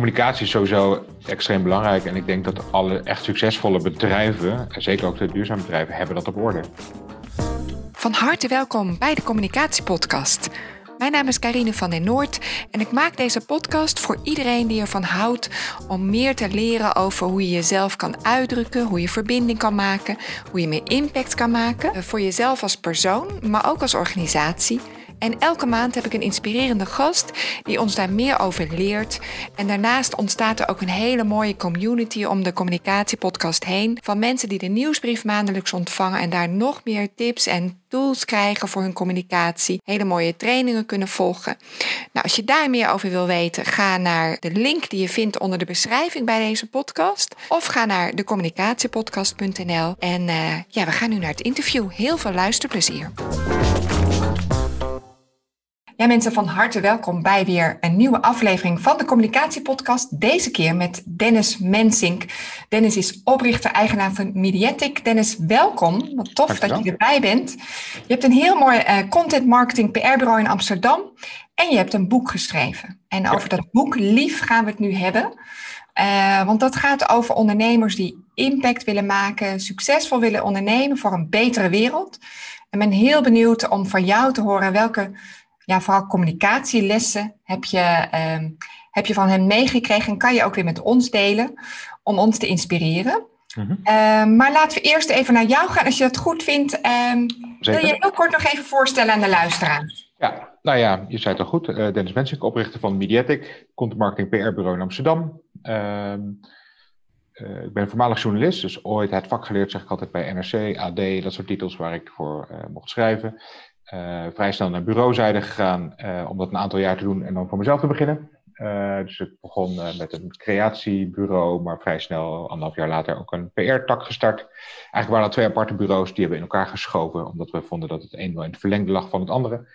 communicatie is sowieso extreem belangrijk. En ik denk dat alle echt succesvolle bedrijven, zeker ook de duurzame bedrijven, hebben dat op orde. Van harte welkom bij de Communicatiepodcast. Mijn naam is Karine van den Noord en ik maak deze podcast voor iedereen die ervan houdt om meer te leren over hoe je jezelf kan uitdrukken, hoe je verbinding kan maken, hoe je meer impact kan maken voor jezelf als persoon, maar ook als organisatie. En elke maand heb ik een inspirerende gast die ons daar meer over leert. En daarnaast ontstaat er ook een hele mooie community om de communicatiepodcast heen. Van mensen die de nieuwsbrief maandelijks ontvangen en daar nog meer tips en tools krijgen voor hun communicatie. Hele mooie trainingen kunnen volgen. Nou, als je daar meer over wil weten, ga naar de link die je vindt onder de beschrijving bij deze podcast. Of ga naar decommunicatiepodcast.nl. En uh, ja, we gaan nu naar het interview. Heel veel luisterplezier. Ja, mensen, van harte welkom bij weer een nieuwe aflevering van de Communicatiepodcast. Deze keer met Dennis Mensink. Dennis is oprichter-eigenaar van Mediatic. Dennis, welkom. Wat tof dat je erbij bent. Je hebt een heel mooi uh, content marketing PR-bureau in Amsterdam. En je hebt een boek geschreven. En over dat boek Lief gaan we het nu hebben. Uh, want dat gaat over ondernemers die impact willen maken, succesvol willen ondernemen voor een betere wereld. En ben heel benieuwd om van jou te horen welke ja, vooral communicatielessen heb je, ehm, heb je van hem meegekregen en kan je ook weer met ons delen om ons te inspireren. Mhm. Ehm, maar laten we eerst even naar jou gaan als je dat goed vindt. Um, wil je heel kort nog even voorstellen aan de luisteraar? Ja, nou ja, je zei het al goed. Uh, Dennis Mensink, oprichter van Mediatic, content marketing PR-bureau in Amsterdam. Uh, ik ben voormalig journalist, dus ooit het vak geleerd, zeg ik altijd bij NRC, AD, dat soort titels waar ik voor uh, mocht schrijven. Uh, vrij snel naar bureauzijde gegaan uh, om dat een aantal jaar te doen en dan voor mezelf te beginnen. Uh, dus ik begon met een creatiebureau, maar vrij snel, anderhalf jaar later, ook een PR-tak gestart. Eigenlijk waren dat twee aparte bureaus, die hebben in elkaar geschoven, omdat we vonden dat het een wel in het verlengde lag van het andere.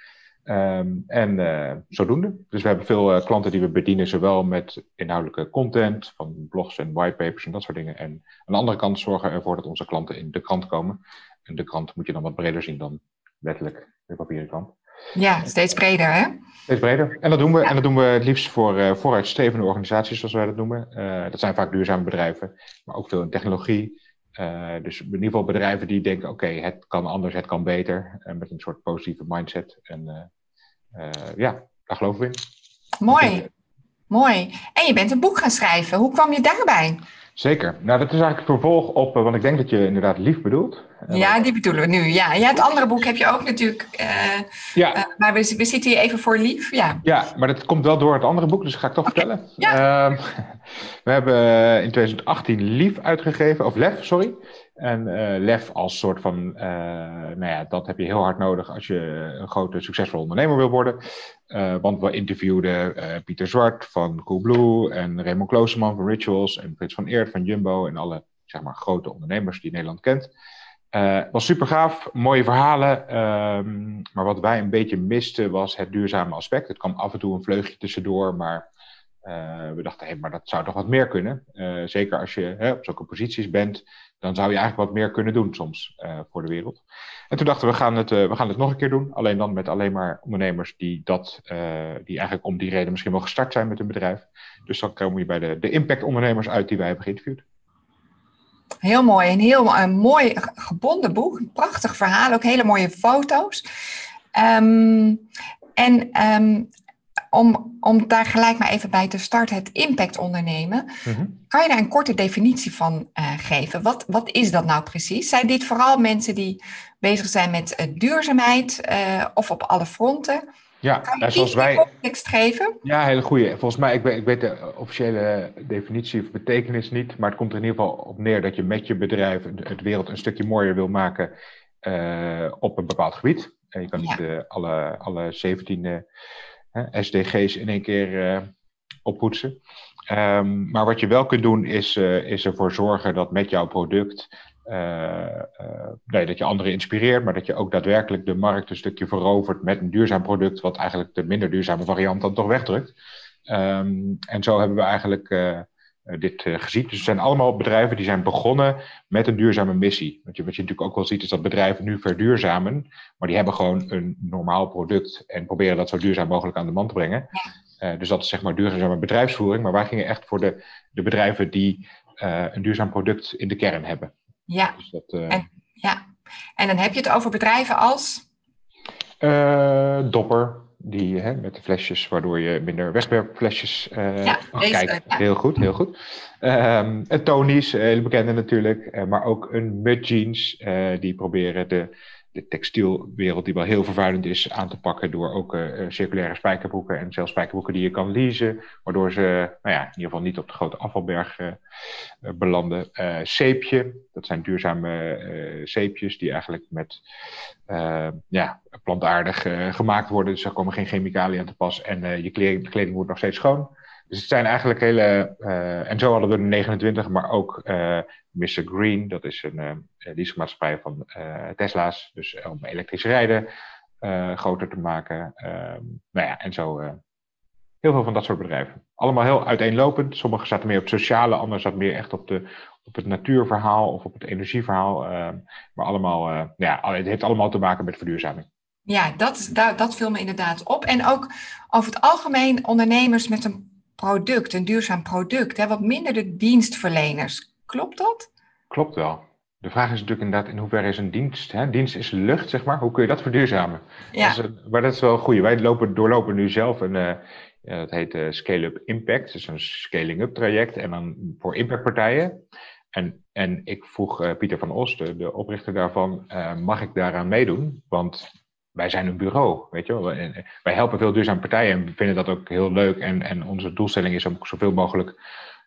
Um, en zodoende. Dus we hebben veel klanten die we bedienen, zowel met inhoudelijke content, van blogs en whitepapers en dat soort dingen. En aan de andere kant zorgen ervoor dat onze klanten in de krant komen. En de krant moet je dan wat breder zien dan letterlijk de papieren krant. Ja, steeds breder, hè? Steeds breder. En dat doen we, en dat doen we het liefst voor uh, vooruitstrevende organisaties, zoals wij dat noemen. Uh, dat zijn vaak duurzame bedrijven, maar ook veel in technologie. Uh, dus in ieder geval bedrijven die denken: oké, okay, het kan anders, het kan beter. met een soort positieve mindset. En ja, daar geloven we in. Mooi, mooi. En je bent een boek gaan schrijven. Hoe kwam je daarbij? Zeker. Nou, dat is eigenlijk het vervolg op, want ik denk dat je inderdaad lief bedoelt. Ja, die bedoelen we nu. Ja, ja het andere boek heb je ook natuurlijk. Uh, ja. Uh, maar we, we zitten hier even voor lief. Ja. ja, maar dat komt wel door het andere boek, dus dat ga ik toch okay. vertellen. Ja. Uh, we hebben in 2018 Lief uitgegeven, of Lef, sorry. En uh, lef als soort van, uh, nou ja, dat heb je heel hard nodig als je een grote succesvolle ondernemer wil worden. Uh, want we interviewden Pieter Zwart van Coolblue en Raymond Klooseman van Rituals en Frits van Eert van Jumbo en alle zeg maar, grote ondernemers die Nederland kent. Het was super gaaf, mooie verhalen. Ehm, maar wat wij een beetje misten was het duurzame aspect. Het kwam af en toe een vleugje tussendoor, maar we dachten, hé, hey, maar dat zou toch wat meer kunnen. zeker als je hè, op zulke posities bent dan zou je eigenlijk wat meer kunnen doen soms uh, voor de wereld. En toen dachten we, gaan, het, uh, we gaan het nog een keer doen. Alleen dan met alleen maar ondernemers die, dat, uh, die eigenlijk om die reden misschien wel gestart zijn met hun bedrijf. Dus dan kom je bij de, de impact-ondernemers uit die wij hebben geïnterviewd. Heel mooi. Een heel een mooi gebonden boek. Een prachtig verhaal. Ook hele mooie foto's. Um, en um, om, om daar gelijk maar even bij te starten, het impact ondernemen. Mhm. Kan je daar een korte definitie van uh, geven? Wat, wat is dat nou precies? Zijn dit vooral mensen die bezig zijn met uh, duurzaamheid uh, of op alle fronten? Ja, kan je zoals wij. context geven? Ja, hele goede. Volgens mij, ik weet, ik weet de officiële definitie of betekenis niet, maar het komt er in ieder geval op neer dat je met je bedrijf het wereld een stukje mooier wil maken op een bepaald gebied. En je kan niet ja. alle, alle 17 SDG's in één keer uh, oppoetsen. Um, maar wat je wel kunt doen is, uh, is ervoor zorgen dat met jouw product uh, nee, dat je anderen inspireert, maar dat je ook daadwerkelijk de markt een stukje verovert met een duurzaam product, wat eigenlijk de minder duurzame variant dan toch wegdrukt. Um, en zo hebben we eigenlijk dit gezien. Dus het zijn allemaal bedrijven die zijn begonnen met een duurzame missie. Wat je, wat je natuurlijk ook wel ziet is dat bedrijven nu verduurzamen, maar die hebben gewoon een normaal product en proberen dat zo duurzaam mogelijk aan de man te brengen. Ja. dus dat is zeg maar duurzame bedrijfsvoering. Maar wij gingen echt voor de, de bedrijven die een duurzaam product in de kern hebben. Ja. Dus dat, en, ja. en dan heb je het over bedrijven als? Dopper, die, hè, met de flesjes, waardoor je minder wegwerpflesjes uh, ja, kijkt. Heel goed, heel goed. Um, Tony's, hele bekende natuurlijk, maar ook een Mud Jeans, die proberen de de textielwereld, die wel heel vervuilend is, aan te pakken door ook uh, circulaire spijkerbroeken en zelfs spijkerbroeken die je kan leasen, waardoor ze nou ja, in ieder geval niet op de grote afvalberg uh, belanden. zeepje, dat zijn duurzame zeepjes die eigenlijk met ja, plantaardig gemaakt worden, dus er komen geen chemicaliën aan te pas en je kleding, kleding wordt nog steeds schoon. Dus het zijn eigenlijk hele. Uh, en zo hadden we de 29, maar ook uh, Mr. Green, dat is een uh, leasemaatschappij van Tesla's. Dus om elektrisch rijden groter te maken. Ehm, nou ja, en zo heel veel van dat soort bedrijven. Allemaal heel uiteenlopend. Sommige zaten meer op het sociale, andere zaten meer echt op, de, op het natuurverhaal of op het energieverhaal. Ehm, maar allemaal, ja, het heeft allemaal te maken met verduurzaming. Ja, dat, dat, dat viel me inderdaad op. En ook over het algemeen ondernemers met een product, een duurzaam product, hè, wat minder de dienstverleners. Klopt dat? Klopt wel. De vraag is natuurlijk inderdaad in hoeverre is een dienst. Hè? Dienst is lucht, zeg maar. Hoe kun je dat verduurzamen? Ja. Dat is, maar dat is wel een goede. Wij lopen, doorlopen nu zelf een, uh, dat heet uh, Scale-up Impact. Dus een scaling-up traject. En dan voor impactpartijen. En, en ik vroeg uh, Pieter van Osten, de oprichter daarvan, mag ik daaraan meedoen? Want wij zijn een bureau, weet je wel. Wij helpen veel duurzame partijen en we vinden dat ook heel leuk. En, en onze doelstelling is om zoveel mogelijk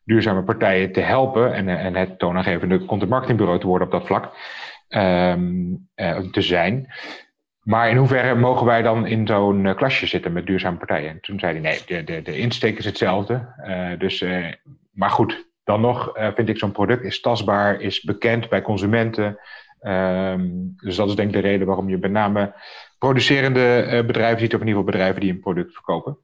duurzame partijen te helpen en, en het toonaangevende content marketingbureau te worden op dat vlak. Um, te zijn. Maar in hoeverre mogen wij dan in zo'n uh, klasje zitten met duurzame partijen? En toen zei hij, nee, de, de, de insteek is hetzelfde. Uh, dus, uh, maar goed, dan nog vind ik zo'n product is tastbaar, is bekend bij consumenten. Um, dus dat is denk ik de reden waarom je met name producerende bedrijven ziet, of in ieder geval bedrijven die een product verkopen.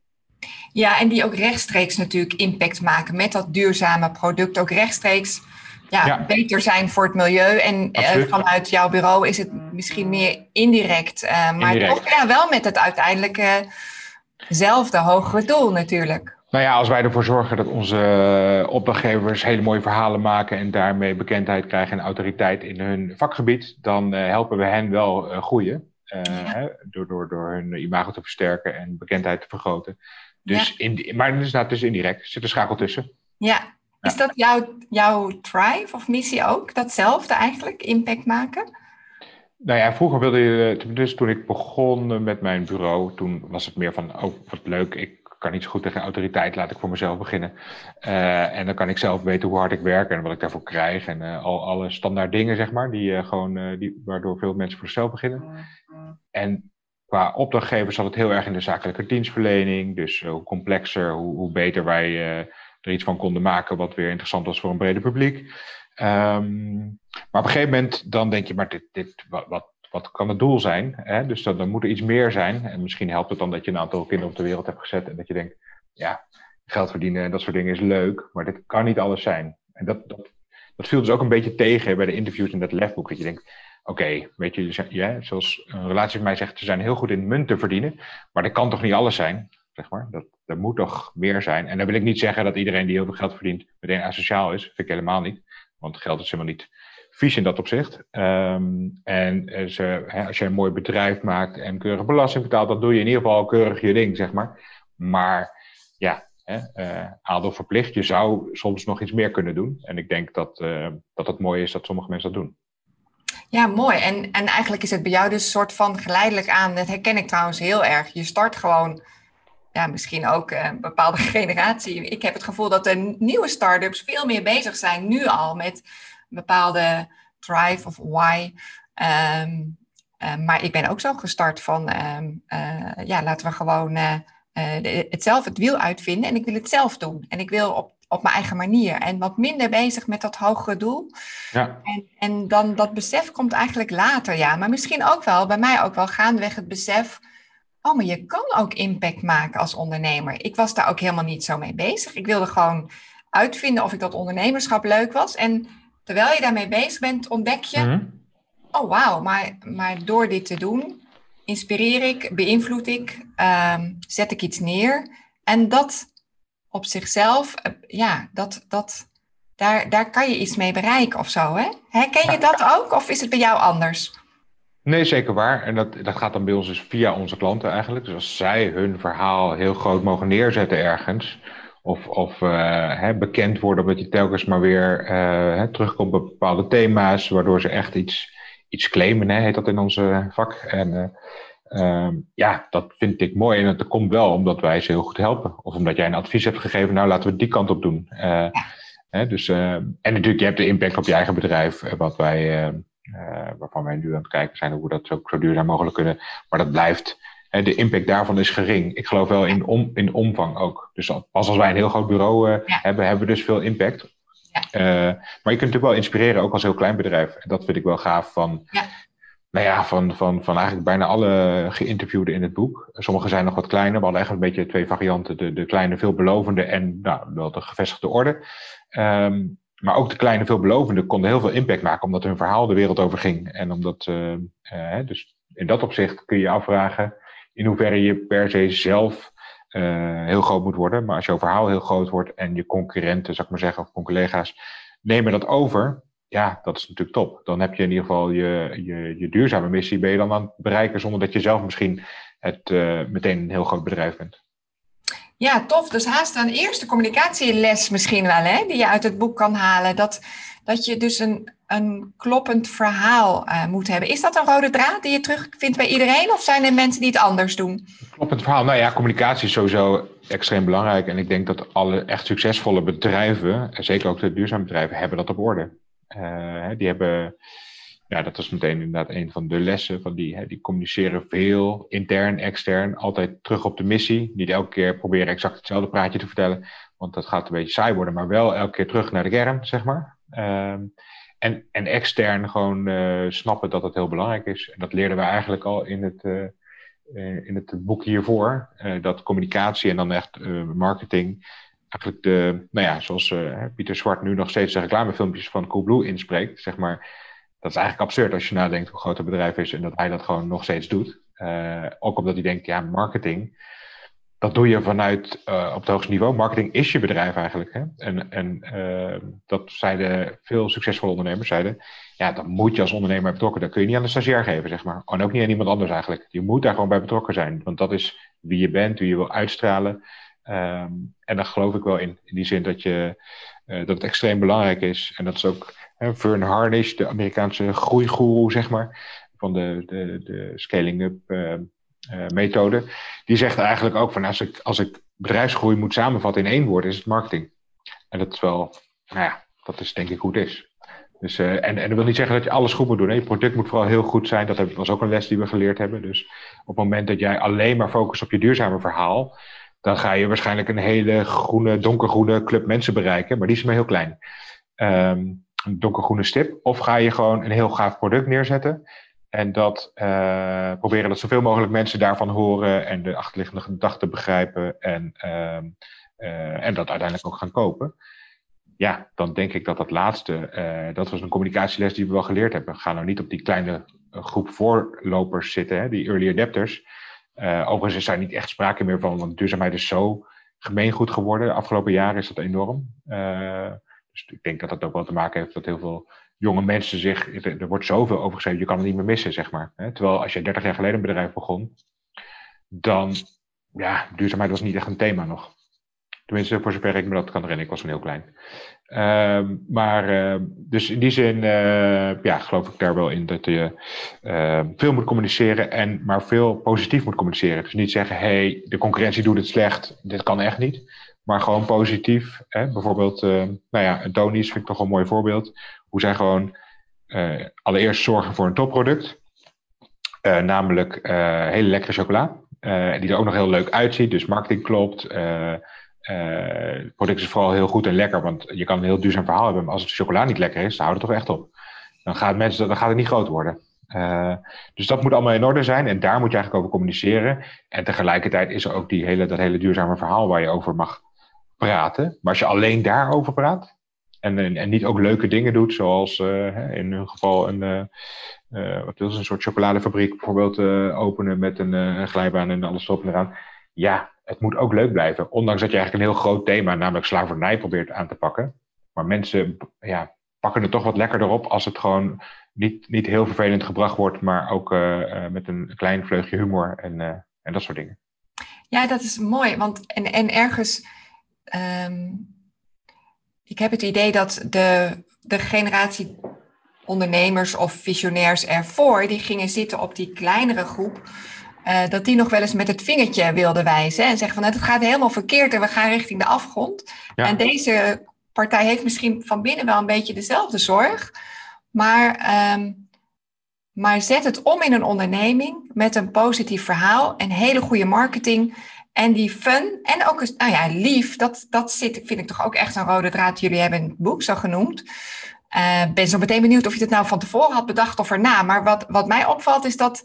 Ja, en die ook rechtstreeks natuurlijk impact maken met dat duurzame product. Ook rechtstreeks ja, beter zijn voor het milieu. En uh, vanuit jouw bureau is het misschien meer indirect. Uh, maar toch ja, wel met het uiteindelijke zelfde hogere doel natuurlijk. Nou ja, als wij ervoor zorgen dat onze opdrachtgevers hele mooie verhalen maken en daarmee bekendheid krijgen en autoriteit in hun vakgebied, dan helpen we hen wel groeien. Door, door, door hun imago te versterken en bekendheid te vergroten. Dus in, maar is nou, dus indirect, er zit een schakel tussen. Ja, is dat jouw, jouw drive of missie ook? Datzelfde eigenlijk, impact maken? Nou ja, vroeger wilde je, dus toen ik begon met mijn bureau, toen was het meer van, oh wat leuk, ik kan niet zo goed tegen autoriteit, laat ik voor mezelf beginnen. Uh, en dan kan ik zelf weten hoe hard ik werk en wat ik daarvoor krijg. En uh, al alle standaard dingen, zeg maar, die, uh, gewoon, die, waardoor veel mensen voor zichzelf beginnen. En qua opdrachtgevers zat het heel erg in de zakelijke dienstverlening. Dus hoe complexer, hoe, hoe beter wij er iets van konden maken wat weer interessant was voor een breder publiek. Um, maar op een gegeven moment dan denk je, maar dit, dit, wat, wat wat kan het doel zijn? Hè? Dus dan, dan, moet er iets meer zijn. En misschien helpt het dan dat je een aantal kinderen op de wereld hebt gezet en dat je denkt, ja, geld verdienen en dat soort dingen is leuk, maar dit kan niet alles zijn. En dat, dat, dat viel dus ook een beetje tegen bij de interviews in dat lefboek. Dat je denkt, oké, weet je, ja, zoals een relatie van mij zegt, ze zijn heel goed in munten verdienen, maar dat kan toch niet alles zijn? Zeg maar. dat, er moet toch meer zijn. En dan wil ik niet zeggen dat iedereen die heel veel geld verdient meteen asociaal is. Vind ik helemaal niet. Want geld is helemaal niet vies in dat opzicht. Um, en eh, hè, als je een mooi bedrijf maakt en keurig belasting betaalt, dan doe je in ieder geval keurig je ding, zeg maar. Maar ja, hè, adel verplicht. Je zou soms nog iets meer kunnen doen. En ik denk dat, uh, dat het mooi is dat sommige mensen dat doen. Ja, mooi. En, en eigenlijk is het bij jou dus een soort van geleidelijk aan. Dat herken ik trouwens heel erg. Je start gewoon, ja, misschien ook een bepaalde generatie. Ik heb het gevoel dat de nieuwe start-ups veel meer bezig zijn nu al met bepaalde drive of why. Ehm, ehm, maar ik ben ook zo gestart van, ehm, eh, ja, laten we gewoon het zelf het wiel uitvinden en ik wil het zelf doen. En ik wil op, op mijn eigen manier en wat minder bezig met dat hogere doel. Ja. En, en dan dat besef komt eigenlijk later, ja. Maar misschien ook wel, bij mij ook wel gaandeweg het besef, oh, maar je kan ook impact maken als ondernemer. Ik was daar ook helemaal niet zo mee bezig. Ik wilde gewoon uitvinden of ik dat ondernemerschap leuk was. En terwijl je daarmee bezig bent, ontdek je, mhm. oh wauw, maar, maar door dit te doen, inspireer ik, beïnvloed ik, ehm, zet ik iets neer En dat op zichzelf, ja, dat, dat, daar, daar kan je iets mee bereiken of zo. Hè? Herken je dat ook of is het bij jou anders? Nee, zeker waar. En dat, dat gaat dan bij ons dus via onze klanten eigenlijk. Dus als zij hun verhaal heel groot mogen neerzetten ergens, of, of uh, hè, bekend worden omdat je telkens maar weer uh, hè, terugkomt op bepaalde thema's, waardoor ze echt iets, iets claimen, hè, heet dat in onze vak. En uh, ja, dat vind ik mooi. En dat komt wel omdat wij ze heel goed helpen. Of omdat jij een advies hebt gegeven, nou laten we die kant op doen. Ja. Hè, dus, en natuurlijk, je hebt de impact op je eigen bedrijf, wat wij uh, waarvan wij nu aan het kijken zijn hoe we dat ook zo duurzaam mogelijk kunnen. Maar dat blijft, hè, de impact daarvan is gering. Ik geloof wel in, om, in omvang ook. Dus pas als wij een heel groot bureau hebben, hebben we dus veel impact. Ja. Maar je kunt natuurlijk wel inspireren, ook als heel klein bedrijf. En dat vind ik wel gaaf van. Nou ja, van, van, van eigenlijk bijna alle geïnterviewden in het boek. Sommige zijn nog wat kleiner. We hadden eigenlijk een beetje twee varianten. De, de kleine, veelbelovende en nou, wel de gevestigde orde. Um, maar ook de kleine veelbelovenden konden heel veel impact maken, omdat hun verhaal de wereld over ging. En omdat, uh, uh, dus in dat opzicht kun je je afvragen in hoeverre je per se zelf uh, heel groot moet worden. Maar als jouw verhaal heel groot wordt en je concurrenten, zou ik maar zeggen, of collega's, nemen dat over, ja, dat is natuurlijk top. Dan heb je in ieder geval je, je, je duurzame missie, ben je dan aan het bereiken zonder dat je zelf misschien het, meteen een heel groot bedrijf bent. Ja, tof. Dus haast een eerste communicatieles misschien wel, hè, die je uit het boek kan halen. Dat, dat je dus een, een kloppend verhaal uh, moet hebben. Is dat een rode draad die je terugvindt bij iedereen? Of zijn er mensen die het anders doen? Kloppend verhaal. Nou ja, communicatie is sowieso extreem belangrijk. En ik denk dat alle echt succesvolle bedrijven, zeker ook de duurzame bedrijven, hebben dat op orde. Uh, die hebben ja, dat was meteen inderdaad een van de lessen. Van die, hè, die communiceren veel, intern, extern, altijd terug op de missie. Niet elke keer proberen exact hetzelfde praatje te vertellen, want dat gaat een beetje saai worden, maar wel elke keer terug naar de kern, zeg maar. Um, en, en extern gewoon uh, snappen dat dat heel belangrijk is. En dat leerden we eigenlijk al in het, uh, in het boek hiervoor. Dat communicatie en dan echt marketing eigenlijk de, nou ja, zoals Pieter Zwart nu nog steeds de reclamefilmpjes van Coolblue inspreekt, zeg maar dat is eigenlijk absurd als je nadenkt hoe groot het bedrijf is en dat hij dat gewoon nog steeds doet. Uh, ook omdat hij denkt, ja, marketing, dat doe je vanuit uh, op het hoogste niveau. Marketing is je bedrijf eigenlijk. Hè? En, en dat zeiden veel succesvolle ondernemers, zeiden, ja, dan moet je als ondernemer betrokken. Dat kun je niet aan de stagiair geven, zeg maar. En ook niet aan iemand anders eigenlijk. Je moet daar gewoon bij betrokken zijn. Want dat is wie je bent, wie je wil uitstralen. Um, en daar geloof ik wel in. In die zin dat, je, dat het extreem belangrijk is. En dat is ook Vern Harnish, de Amerikaanse groeigoeroe, zeg maar, van de, de, de scaling-up uh, uh, methode, die zegt eigenlijk ook van als ik, als ik bedrijfsgroei moet samenvatten in één woord, is het marketing. En dat is wel, nou ja, dat is denk ik goed is. Dus, uh, en, en dat wil niet zeggen dat je alles goed moet doen. Hè. Je product moet vooral heel goed zijn. Dat was ook een les die we geleerd hebben. Dus op het moment dat jij alleen maar focust op je duurzame verhaal, dan ga je waarschijnlijk een hele groene, donkergroene club mensen bereiken. Maar die is maar heel klein. Um, een donkergroene stip? Of ga je gewoon een heel gaaf product neerzetten en dat uh, proberen dat zoveel mogelijk mensen daarvan horen en de achterliggende gedachten begrijpen en, uh, uh, en dat uiteindelijk ook gaan kopen? Ja, dan denk ik dat dat laatste, uh, dat was een communicatieles die we wel geleerd hebben. Ga nou niet op die kleine groep voorlopers zitten, hè, die early adapters. Overigens is daar niet echt sprake meer van, want duurzaamheid is zo gemeengoed geworden. De afgelopen jaren is dat enorm. Dus ik denk dat dat ook wel te maken heeft dat heel veel jonge mensen zich. Er wordt zoveel over geschreven, je kan het niet meer missen, zeg maar. Terwijl als je 30 jaar geleden een bedrijf begon, dan. Ja, duurzaamheid was niet echt een thema nog. Tenminste, voor zover ik me dat kan herinneren, ik was een heel klein. Uh, maar, uh, dus in die zin, uh, ja, geloof ik daar wel in dat je ehm, veel moet communiceren, en maar veel positief moet communiceren. Dus niet zeggen, hé, hey, de concurrentie doet het slecht, dit kan echt niet maar gewoon positief. Hè? Bijvoorbeeld, uh, nou ja, Tony's vind ik toch een mooi voorbeeld. Hoe zij gewoon uh, allereerst zorgen voor een topproduct. Uh, namelijk hele lekkere chocola. die er ook nog heel leuk uitziet. Dus marketing klopt. Het product is vooral heel goed en lekker. Want je kan een heel duurzaam verhaal hebben. Maar als het chocola niet lekker is, dan houdt het toch echt op. Dan gaat, mensen, gaat het niet groot worden. Uh, dus dat moet allemaal in orde zijn en daar moet je eigenlijk over communiceren. En tegelijkertijd is er ook die hele, dat hele duurzame verhaal waar je over mag praten. Maar als je alleen daarover praat en, en, niet ook leuke dingen doet, zoals uh, in hun geval een, uh, wat wil ze, een soort chocoladefabriek bijvoorbeeld openen met een, een, glijbaan en alles erop en eraan. Ja, het moet ook leuk blijven. Ondanks dat je eigenlijk een heel groot thema, namelijk slavernij, probeert aan te pakken. Maar mensen ja, pakken het toch wat lekkerder op als het gewoon niet, niet heel vervelend gebracht wordt, maar ook uh, met een klein vleugje humor en, uh, en dat soort dingen. Ja, dat is mooi. Want en, en ergens. Um, ik heb het idee dat de, de generatie ondernemers of visionairs ervoor, die gingen zitten op die kleinere groep. Uh, dat die nog wel eens met het vingertje wilden wijzen en zeggen van het gaat helemaal verkeerd en we gaan richting de afgrond. Ja. En deze partij heeft misschien van binnen wel een beetje dezelfde zorg, maar, um, maar zet het om in een onderneming met een positief verhaal en hele goede marketing. En die fun en ook, nou ja, lief, dat, dat zit, vind ik toch ook echt een rode draad. Jullie hebben het boek zo genoemd. Ik uh, ben zo meteen benieuwd of je het nou van tevoren had bedacht of erna. Maar wat, wat mij opvalt is dat,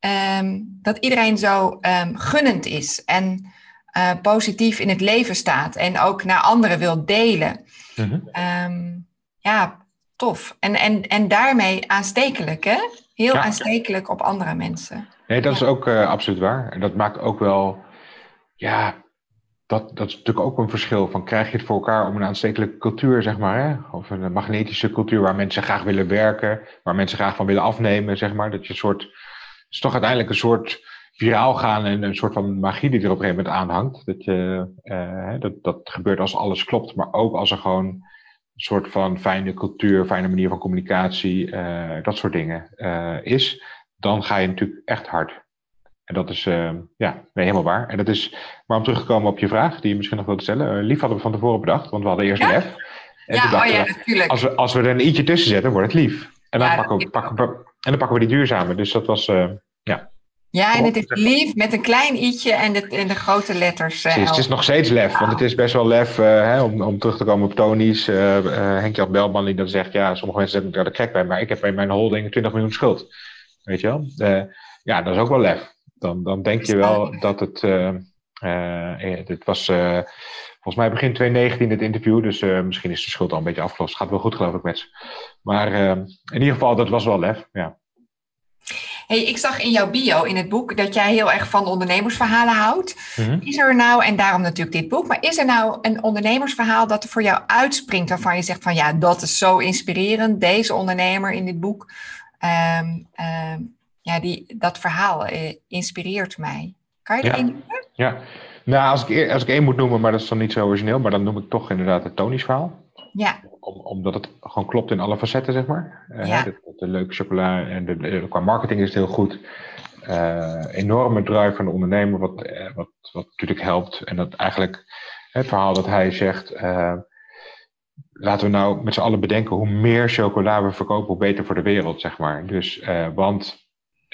um, dat iedereen zo um, gunnend is. En uh, positief in het leven staat. En ook naar anderen wil delen. Mm -hmm. ja, tof. En, en, en daarmee aanstekelijk, hè? Heel ja. aanstekelijk op andere mensen. Nee, dat ja. is ook uh, absoluut waar. En dat maakt ook wel, ja, dat, dat is natuurlijk ook een verschil van krijg je het voor elkaar om een aanstekelijke cultuur, zeg maar, hè? of een magnetische cultuur waar mensen graag willen werken, waar mensen graag van willen afnemen, zeg maar. Dat je een soort, is toch uiteindelijk een soort viraal gaan en een soort van magie die er op een gegeven moment aanhangt. Dat, je, uh, dat, dat gebeurt als alles klopt, maar ook als er gewoon een soort van fijne cultuur, fijne manier van communicatie, uh, dat soort dingen uh, is, dan ga je natuurlijk echt hard. En dat is ja, nee, helemaal waar. En dat is, maar om terug te komen op je vraag, die je misschien nog wilde stellen. Lief hadden we van tevoren bedacht, want we hadden eerst ja? lef. En ja, oh ja, natuurlijk. Als we, als we er een i'tje tussen zetten, wordt het lief. En dan, ja, pakken, we, pakken, we, en dan pakken we die duurzame. Dus dat was, uh, ja. Ja, en het is lief met een klein i'tje en de, en de grote letters. Uh, Precies, het is nog steeds lef, want het is best wel lef hè, om, om terug te komen op Tony's. Henk-Jan Belman die dan zegt, ja, sommige mensen zeggen dat ik gek ben, maar ik heb bij mijn holding 20 miljoen schuld. Weet je wel? ja, dat is ook wel lef dan, dan denk je wel dat het. Uh, uh, dit was uh, volgens mij begin 2019 het interview, dus misschien is de schuld al een beetje afgelost. Gaat wel goed, geloof ik, met Maar in ieder geval, dat was wel lef. Ja. Hey, ik zag in jouw bio in het boek dat jij heel erg van ondernemersverhalen houdt. Mm-hmm. Is er nou, en daarom natuurlijk dit boek, maar is er nou een ondernemersverhaal dat er voor jou uitspringt waarvan je zegt van ja, dat is zo inspirerend, deze ondernemer in dit boek. Um, um, ja, die, dat verhaal eh, inspireert mij. Kan je er ja. één noemen? Ja, nou, als ik, als ik één moet noemen, maar dat is dan niet zo origineel, maar dan noem ik toch inderdaad het Tony's verhaal. Ja. Om, omdat het gewoon klopt in alle facetten, zeg maar. Ja. de, de, leuke chocola en de, de, qua marketing is het heel goed. Uh, enorme drive van de ondernemer, wat, uh, wat, wat natuurlijk helpt. En dat eigenlijk het verhaal dat hij zegt. laten we nou met z'n allen bedenken hoe meer chocola we verkopen, hoe beter voor de wereld, zeg maar. Dus, want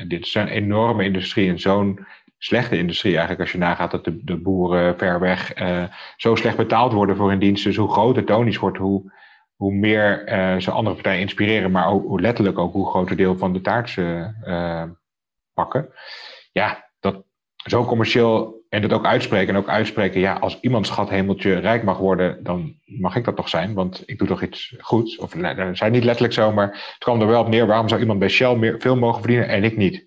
dit is een enorme industrie en zo'n slechte industrie eigenlijk als je nagaat dat de, boeren ver weg uh, zo slecht betaald worden voor hun diensten. Dus hoe groter Tonisch wordt, hoe, hoe meer uh, ze andere partijen inspireren, maar ook, hoe letterlijk ook hoe groter deel van de taart ze uh, pakken. Ja, dat zo commercieel en dat ook uitspreken en ook uitspreken, ja, als iemand schat hemeltje rijk mag worden, dan mag ik dat toch zijn, want ik doe toch iets goeds. Of zijn niet letterlijk zo, maar het kwam er wel op neer, waarom zou iemand bij Shell meer, veel mogen verdienen en ik niet?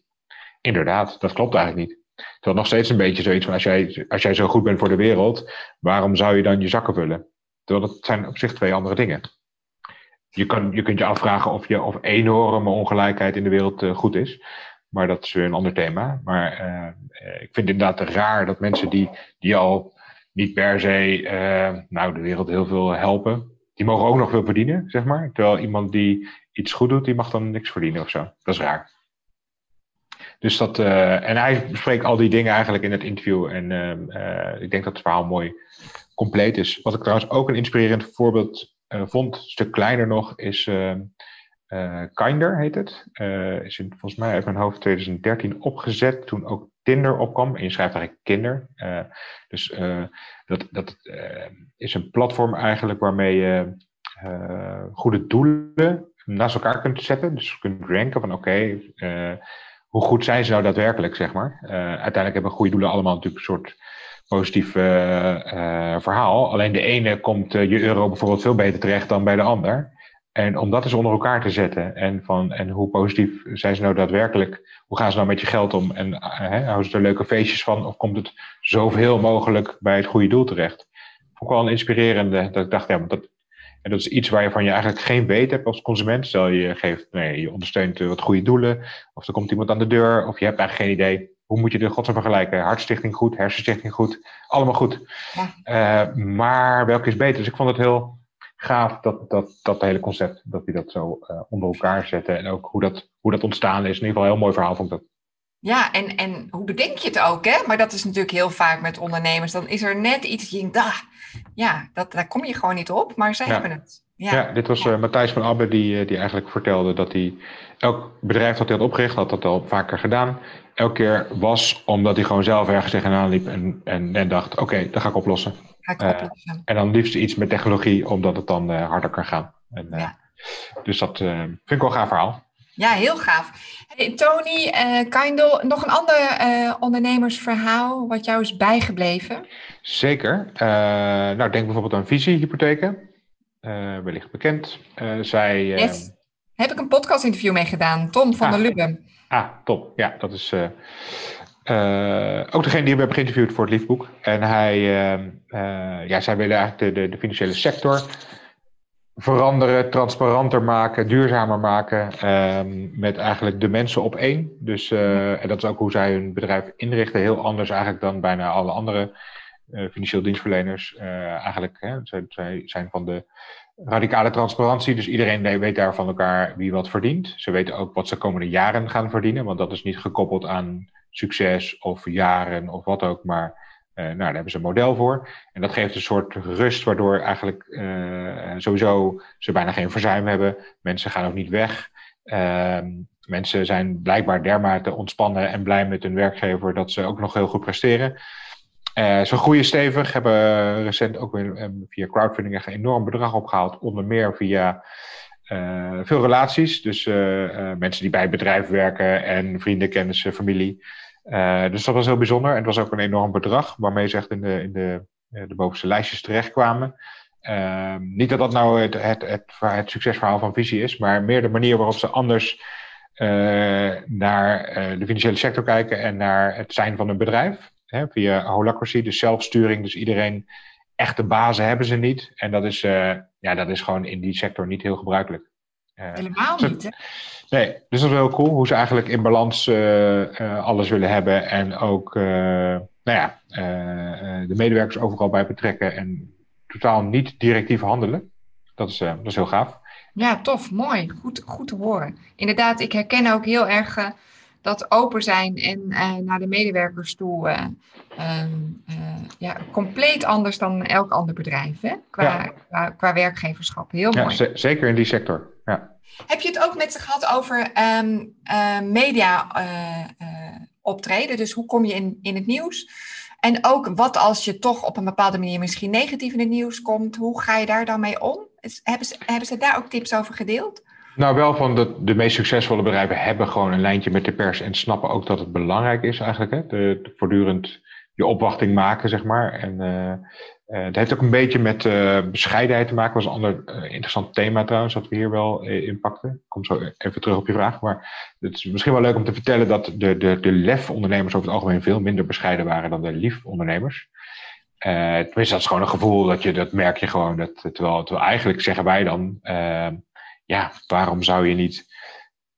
Inderdaad, dat klopt eigenlijk niet. Terwijl nog steeds een beetje zoiets van, als jij, als jij zo goed bent voor de wereld, waarom zou je dan je zakken vullen? Terwijl dat zijn op zich twee andere dingen. Je, kan, je kunt je afvragen of, je, of enorme ongelijkheid in de wereld uh, goed is. Maar dat is weer een ander thema. Maar uh, ik vind het inderdaad raar dat mensen die, die al niet per se nou, de wereld heel veel helpen, die mogen ook nog veel verdienen, zeg maar. Terwijl iemand die iets goed doet, die mag dan niks verdienen of zo. Dat is raar. Dus dat, uh, en hij bespreekt al die dingen eigenlijk in het interview. En ik denk dat het verhaal mooi compleet is. Wat ik trouwens ook een inspirerend voorbeeld vond, een stuk kleiner nog, is uh, Kinder heet het. Is volgens mij uit mijn hoofd 2013 opgezet toen ook Tinder opkwam. En je schrijft eigenlijk kinder. Dus dat, dat is een platform eigenlijk waarmee je goede doelen naast elkaar kunt zetten. Dus je kunt ranken van oké, hoe goed zijn ze nou daadwerkelijk, zeg maar. uiteindelijk hebben goede doelen allemaal natuurlijk een soort positief verhaal. Alleen de ene komt je euro bijvoorbeeld veel beter terecht dan bij de ander. En om dat eens onder elkaar te zetten. En, van, en hoe positief zijn ze nou daadwerkelijk? Hoe gaan ze nou met je geld om? En hè, houden ze er leuke feestjes van? Of komt het zoveel mogelijk bij het goede doel terecht? Vond ik wel een inspirerende. Dat ik dacht, ja, dat, en dat is iets waarvan je eigenlijk geen weet hebt als consument. Stel je geeft, nee, je ondersteunt wat goede doelen. Of er komt iemand aan de deur. Of je hebt eigenlijk geen idee. Hoe moet je de godsnaam vergelijken? Hartstichting goed, hersenstichting goed. Allemaal goed. Ja. Uh, maar welke is beter? Dus ik vond het heel gaaf dat, dat, dat hele concept, dat hij dat zo uh, onder elkaar zette. En ook hoe dat, hoe dat ontstaan is. In ieder geval een heel mooi verhaal vond ik dat. Ja, en, en hoe bedenk je het ook, hè? Maar dat is natuurlijk heel vaak met ondernemers. Dan is er net iets, je denkt, ah, ja, dat, daar kom je gewoon niet op, maar zij hebben het. Ja, ja dit was uh, Matthijs van Abbe die, die eigenlijk vertelde dat hij elk bedrijf dat hij had opgericht, had dat al vaker gedaan. Elke keer was omdat hij gewoon zelf ergens tegenaan liep en, en, en dacht, oké, okay, dat ga ik oplossen. Uh, en dan liefst iets met technologie, omdat het dan uh, harder kan gaan. En, ja. Dus dat vind ik wel een gaaf verhaal. Ja, heel gaaf. Hey, Tony, Kindle, nog een ander ondernemersverhaal wat jou is bijgebleven? Zeker. nou, denk bijvoorbeeld aan visiehypotheken. wellicht bekend. zij, yes. Heb ik een podcast-interview mee gedaan. Tom van ah, der Lubbe. Ah, top. Ja, dat is... Uh, ook degene die we hebben geïnterviewd voor het liefboek. En hij, uh, uh, ja, zij willen eigenlijk de, de, de, financiële sector veranderen, transparanter maken, duurzamer maken. Ehm, met eigenlijk de mensen op één. Dus, en dat is ook hoe zij hun bedrijf inrichten. Heel anders eigenlijk dan bijna alle andere financieel dienstverleners. eigenlijk, hè, zij, zij, zijn van de radicale transparantie. Dus iedereen weet daar van elkaar wie wat verdient. Ze weten ook wat ze de komende jaren gaan verdienen. Want dat is niet gekoppeld aan succes of jaren of wat ook, maar nou, daar hebben ze een model voor. En dat geeft een soort rust, waardoor eigenlijk uh, sowieso ze bijna geen verzuim hebben. Mensen gaan ook niet weg. Uh, mensen zijn blijkbaar dermate ontspannen en blij met hun werkgever dat ze ook nog heel goed presteren. Uh, ze groeien stevig, hebben recent ook weer via crowdfunding een enorm bedrag opgehaald, onder meer via veel relaties. Dus mensen die bij het bedrijf werken en vrienden, kennissen, familie. Uh, dus dat was heel bijzonder. En het was ook een enorm bedrag waarmee ze echt in de, in de, de bovenste lijstjes terechtkwamen. Uh, niet dat dat nou het, het, het, het, succesverhaal van Visie is, maar meer de manier waarop ze anders uh, naar de financiële sector kijken en naar het zijn van een bedrijf. Hè, via holacracy, dus zelfsturing. Dus iedereen, echte bazen hebben ze niet. En dat is, ja, dat is gewoon in die sector niet heel gebruikelijk. Helemaal niet, hè? Nee, dus dat is heel cool hoe ze eigenlijk in balans uh, uh, alles willen hebben en ook nou ja, de medewerkers overal bij betrekken en totaal niet directief handelen. Dat is, dat is heel gaaf. Ja, tof, mooi. Goed, goed te horen. Inderdaad, ik herken ook heel erg dat open zijn en naar de medewerkers toe ehm, ja, compleet anders dan elk ander bedrijf hè? Qua, ja. qua, qua, werkgeverschap. Heel mooi. Ja, zeker in die sector. Ja. Heb je het ook met ze gehad over um, uh, media uh, uh, optreden? Dus hoe kom je in, in het nieuws? En ook wat als je toch op een bepaalde manier misschien negatief in het nieuws komt? Hoe ga je daar dan mee om? hebben, ze, hebben ze daar ook tips over gedeeld? Nou, wel van de, de meest succesvolle bedrijven hebben gewoon een lijntje met de pers en snappen ook dat het belangrijk is eigenlijk. Hè? De, voortdurend je opwachting maken, zeg maar. En uh, het heeft ook een beetje met uh, bescheidenheid te maken. Dat was een ander interessant thema trouwens, dat we hier wel in pakten. Ik kom zo even terug op je vraag. Maar het is misschien wel leuk om te vertellen dat de, de, de lef-ondernemers over het algemeen veel minder bescheiden waren dan de lief-ondernemers. tenminste, dat is gewoon een gevoel dat je, dat merk je gewoon. Dat, terwijl, terwijl eigenlijk zeggen wij dan, ja, waarom zou je niet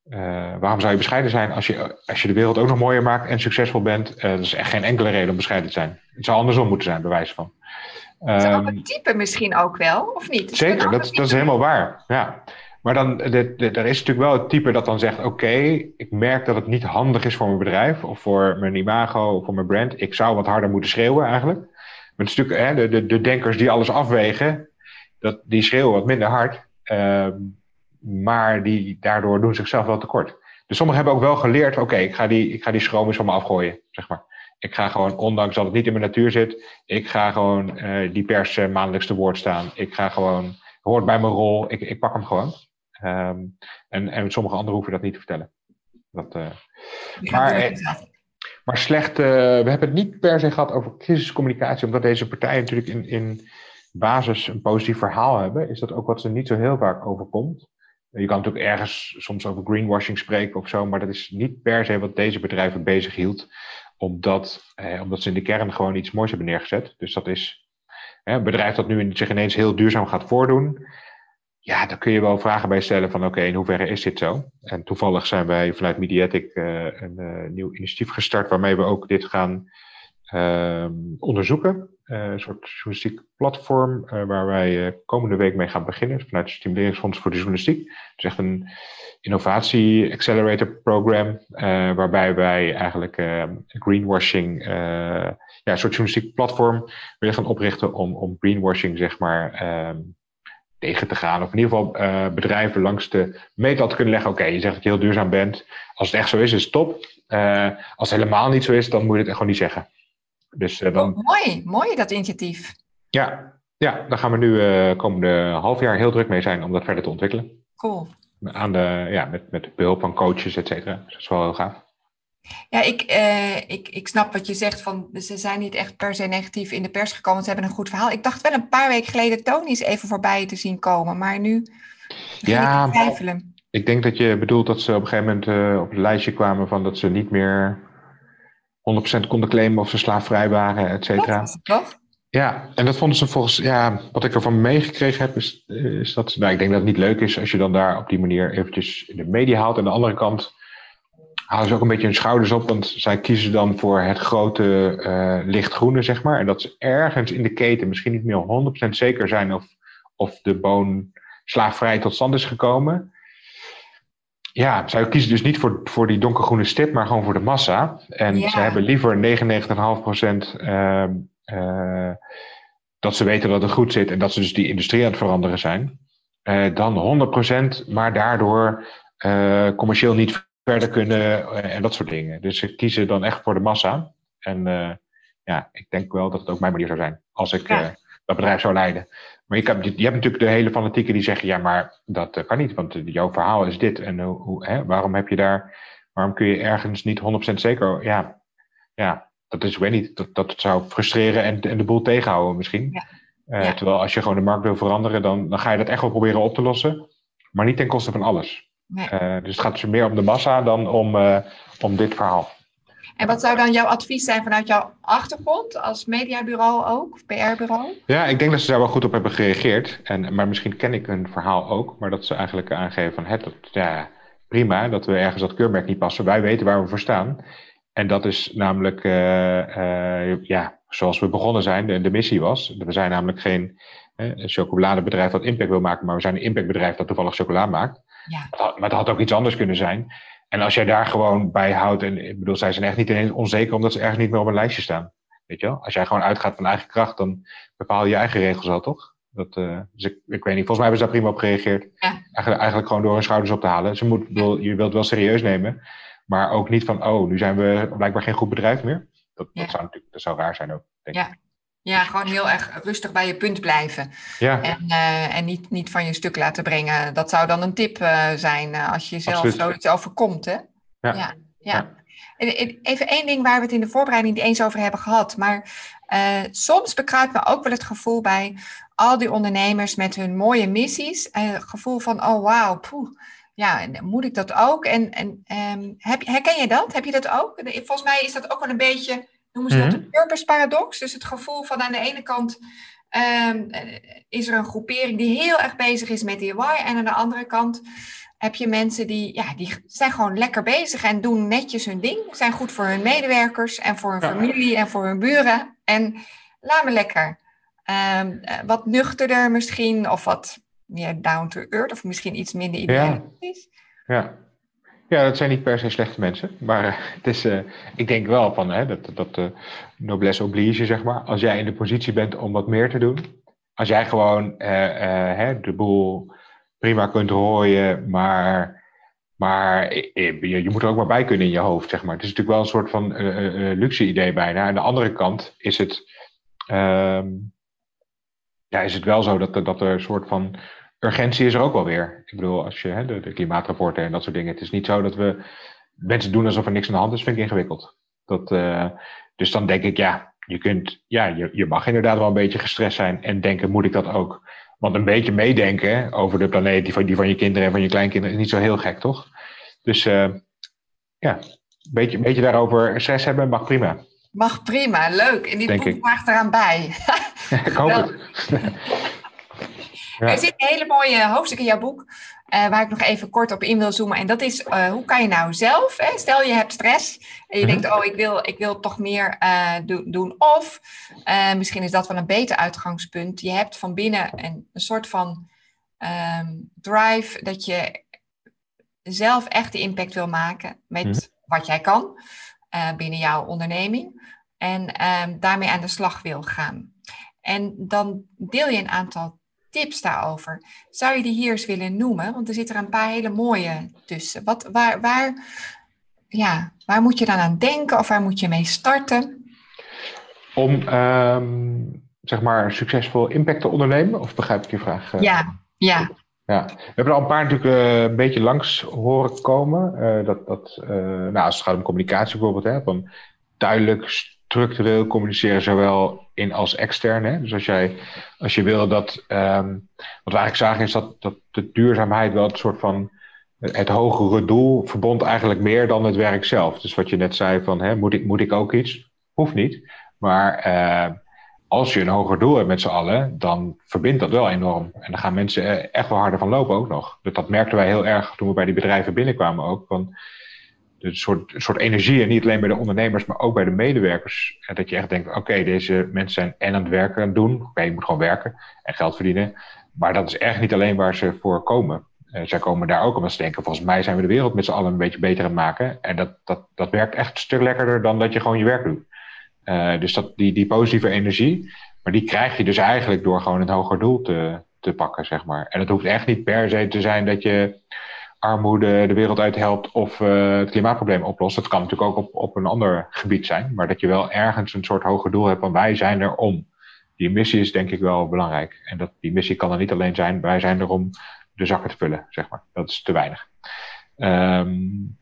uh, waarom zou je bescheiden zijn als je, als je de wereld ook nog mooier maakt en succesvol bent? Uh, dat is echt geen enkele reden om bescheiden te zijn. Het zou andersom moeten zijn, bewijs van. Het um, een type misschien ook wel, of niet? Zeker, dat, dat is helemaal waar. Ja. Maar dan, er is natuurlijk wel het type dat dan zegt: Oké, ik merk dat het niet handig is voor mijn bedrijf, of voor mijn imago, of voor mijn brand. Ik zou wat harder moeten schreeuwen eigenlijk. Maar het is natuurlijk hè, de, de, de denkers die alles afwegen, dat, die schreeuwen wat minder hard. Uh, maar die, daardoor doen zichzelf wel tekort. Dus sommigen hebben ook wel geleerd, oké, ik ga die, ik ga die schroom eens van me afgooien, zeg maar. Ik ga gewoon, ondanks dat het niet in mijn natuur zit, ik ga gewoon uh, die pers uh, maandelijks te woord staan. Ik ga gewoon, hoort bij mijn rol, ik, ik pak hem gewoon. Um, en, en sommige anderen hoeven dat niet te vertellen. Dat, uh, maar, maar slecht, we hebben het niet per se gehad over crisiscommunicatie, omdat deze partijen natuurlijk in, in basis een positief verhaal hebben, is dat ook wat ze niet zo heel vaak overkomt. Je kan natuurlijk ergens soms over greenwashing spreken of zo, maar dat is niet per se wat deze bedrijven bezig hield, omdat, eh, omdat ze in de kern gewoon iets moois hebben neergezet. Dus dat is een bedrijf dat nu zich ineens heel duurzaam gaat voordoen. Ja, daar kun je wel vragen bij stellen van oké, in hoeverre is dit zo? En toevallig zijn wij vanuit Mediatic uh, een uh, nieuw initiatief gestart waarmee we ook dit gaan uh, onderzoeken. Uh, een soort journalistiek platform uh, waar wij komende week mee gaan beginnen vanuit het Stimuleringsfonds voor de Journalistiek. Dus echt een innovatie accelerator program waarbij wij eigenlijk greenwashing, ja, een soort journalistiek platform willen gaan oprichten om, om greenwashing zeg maar ehm, tegen te gaan. Of in ieder geval bedrijven langs de meetlat te kunnen leggen. Oké, je zegt dat je heel duurzaam bent. Als het echt zo is, is het top. Als het helemaal niet zo is, dan moet je het gewoon niet zeggen. Dus, uh, dan... Oh, mooi, mooi dat initiatief. Ja, ja daar gaan we nu komende half jaar heel druk mee zijn om dat verder te ontwikkelen. Cool. Aan de, ja, met, met behulp van coaches, et cetera. Dus dat is wel heel gaaf. Ja, ik, eh, ik, ik snap wat je zegt van ze zijn niet echt per se negatief in de pers gekomen. Ze hebben een goed verhaal. Ik dacht wel een paar weken geleden Tony is even voorbij te zien komen, maar nu ja, ik twijfelen. Ik denk dat je bedoelt dat ze op een gegeven moment uh, op het lijstje kwamen van dat ze niet meer 100% konden claimen of ze slaafvrij waren, et cetera. Ja, en dat vonden ze volgens, ja, wat ik ervan meegekregen heb, is, is dat, nou, ik denk dat het niet leuk is als je dan daar op die manier eventjes in de media haalt. En aan de andere kant halen ze ook een beetje hun schouders op, want zij kiezen dan voor het grote uh, lichtgroene, zeg maar. En dat ze ergens in de keten misschien niet meer 100% zeker zijn of, of de boon slaafvrij tot stand is gekomen. Ja, zij kiezen dus niet voor, voor die donkergroene stip, maar gewoon voor de massa. En ja. ze hebben liever 99,5% uh, uh, dat ze weten dat het goed zit en dat ze dus die industrie aan het veranderen zijn. Uh, dan 100%, maar daardoor uh, commercieel niet verder kunnen eh, en dat soort dingen. Dus ze kiezen dan echt voor de massa. En ja, ik denk wel dat het ook mijn manier zou zijn als ik ja. dat bedrijf zou leiden. Maar je, hebt natuurlijk de hele fanatieken die zeggen: ja, maar dat kan niet, want jouw verhaal is dit. En hoe, hè, waarom heb je daar, waarom kun je ergens niet 100% zeker? Ja, ja, dat is, weet niet, dat, dat zou frustreren en, en de boel tegenhouden misschien. Ja. Ja. Terwijl als je gewoon de markt wil veranderen, dan, dan ga je dat echt wel proberen op te lossen, maar niet ten koste van alles. Nee. Uh, dus het gaat dus meer om de massa dan om, uh, om dit verhaal. En wat zou dan jouw advies zijn vanuit jouw achtergrond als mediabureau ook, of PR-bureau? Ja, ik denk dat ze daar wel goed op hebben gereageerd. En, maar misschien ken ik hun verhaal ook, maar dat ze eigenlijk aangeven van het, ja, prima dat we ergens dat keurmerk niet passen. Wij weten waar we voor staan. En dat is namelijk, uh, ja, zoals we begonnen zijn, de, de missie was. We zijn namelijk geen chocoladebedrijf dat impact wil maken, maar we zijn een impactbedrijf dat toevallig chocola maakt. Ja. Maar het had ook iets anders kunnen zijn. En als jij daar gewoon bij houdt, en ik bedoel, zij zijn echt niet ineens onzeker omdat ze ergens niet meer op een lijstje staan. Weet je wel? Als jij gewoon uitgaat van eigen kracht, dan bepaal je je eigen regels al, toch? Dat, uh, dus ik, ik, weet niet, volgens mij hebben ze daar prima op gereageerd. Ja. Eigenlijk, eigenlijk gewoon door hun schouders op te halen. Ze moet, wil, je wilt het wel serieus nemen, maar ook niet van, oh, nu zijn we blijkbaar geen goed bedrijf meer. Dat, ja. dat zou natuurlijk dat zou raar zijn ook, denk ja. ik. Ja, gewoon heel erg rustig bij je punt blijven. Ja. En, uh, en niet, niet van je stuk laten brengen. Dat zou dan een tip uh, zijn uh, als je jezelf Absoluut. zoiets overkomt. Hè? Ja. ja. ja. Even één ding waar we het in de voorbereiding niet eens over hebben gehad. Maar soms bekruipt me ook wel het gevoel bij al die ondernemers met hun mooie missies. Het gevoel van, oh wauw, poeh. Ja, moet ik dat ook? En, en um, heb, herken je dat? Heb je dat ook? Volgens mij is dat ook wel een beetje noemen ze dat de purpose paradox. Dus het gevoel van aan de ene kant um, is er een groepering die heel erg bezig is met DIY. En aan de andere kant heb je mensen die, ja, die zijn gewoon lekker bezig en doen netjes hun ding. Zijn goed voor hun medewerkers en voor hun familie en voor hun buren. En laat me lekker. Um, wat nuchterder misschien, of wat meer down to earth, of misschien iets minder idealistisch. Ja. ja. Ja, dat zijn niet per se slechte mensen. Maar uh, het is, uh, ik denk wel van hè, dat, dat uh, noblesse oblige, zeg maar. Als jij in de positie bent om wat meer te doen. Als jij gewoon hè, de boel prima kunt rooien, maar, maar je, moet er ook maar bij kunnen in je hoofd, zeg maar. Het is natuurlijk wel een soort van luxe idee bijna. Aan de andere kant is het, um, ja, is het wel zo dat, dat er een soort van urgentie is er ook wel weer. Ik bedoel, als je hè, de, de, klimaatrapporten en dat soort dingen. Het is niet zo dat we mensen doen alsof er niks aan de hand is, vind ik ingewikkeld. Dat, uh, dus dan denk ik, ja, je kunt, ja, je, je mag inderdaad wel een beetje gestrest zijn en denken, moet ik dat ook? Want een beetje meedenken over de planeet, die van, die van je kinderen en van je kleinkinderen, is niet zo heel gek, toch? Dus uh, ja, een beetje, een beetje daarover stress hebben mag prima. Mag prima, leuk. En die Denk boek maakt eraan bij. ik hoop het. Er zit een hele mooie hoofdstuk in jouw boek, uh, waar ik nog even kort op in wil zoomen. En dat is, uh, hoe kan je nou zelf, hè, stel je hebt stress en je mhm. denkt, oh, ik wil, ik wil toch meer uh, do doen. Of misschien is dat wel een beter uitgangspunt. Je hebt van binnen een, een soort van um, drive dat je zelf echt de impact wil maken met mhm. wat jij kan binnen jouw onderneming. En um, daarmee aan de slag wil gaan. En dan deel je een aantal tips daarover. Zou je die hier eens willen noemen? Want er zitten er een paar hele mooie tussen. Wat, waar, waar, ja, waar moet je dan aan denken of waar moet je mee starten? Om um, zeg maar succesvol impact te ondernemen? Of begrijp ik je vraag? Uh, ja, ja. Ja, we hebben al een paar natuurlijk uh, een beetje langs horen komen. Uh, dat, dat, nou, als het gaat om communicatie bijvoorbeeld, hè, van duidelijk structureel communiceren, zowel in als extern. Hè? Dus als, jij, als je wil dat. Um, wat we eigenlijk zagen is dat, dat de duurzaamheid wel het soort van. Het hogere doel verbond eigenlijk meer dan het werk zelf. Dus wat je net zei van, hè, moet, ik, moet ik ook iets? Hoeft niet. Maar uh, als je een hoger doel hebt met z'n allen, dan verbindt dat wel enorm. En dan gaan mensen echt wel harder van lopen ook nog. Dat, dat merkten wij heel erg toen we bij die bedrijven binnenkwamen ook. Van, een soort, soort energie, en niet alleen bij de ondernemers, maar ook bij de medewerkers. Dat je echt denkt, oké, deze mensen zijn en aan het werken aan het doen. Oké, je moet gewoon werken en geld verdienen. Maar dat is echt niet alleen waar ze voor komen. Uh, zij komen daar ook omdat ze denken, volgens mij zijn we de wereld met z'n allen een beetje beter aan het maken. En dat, dat, dat werkt echt een stuk lekkerder dan dat je gewoon je werk doet. Uh, dus dat, die, die positieve energie, maar die krijg je dus eigenlijk door gewoon een hoger doel te, te pakken, zeg maar. En het hoeft echt niet per se te zijn dat je armoede de wereld uit helpt of uh, het klimaatprobleem oplost. Dat kan natuurlijk ook op, op een ander gebied zijn, maar dat je wel ergens een soort hoger doel hebt van wij zijn er om. Die missie is denk ik wel belangrijk. En dat, die missie kan er niet alleen zijn, wij zijn er om de zakken te vullen, zeg maar. Dat is te weinig. Um,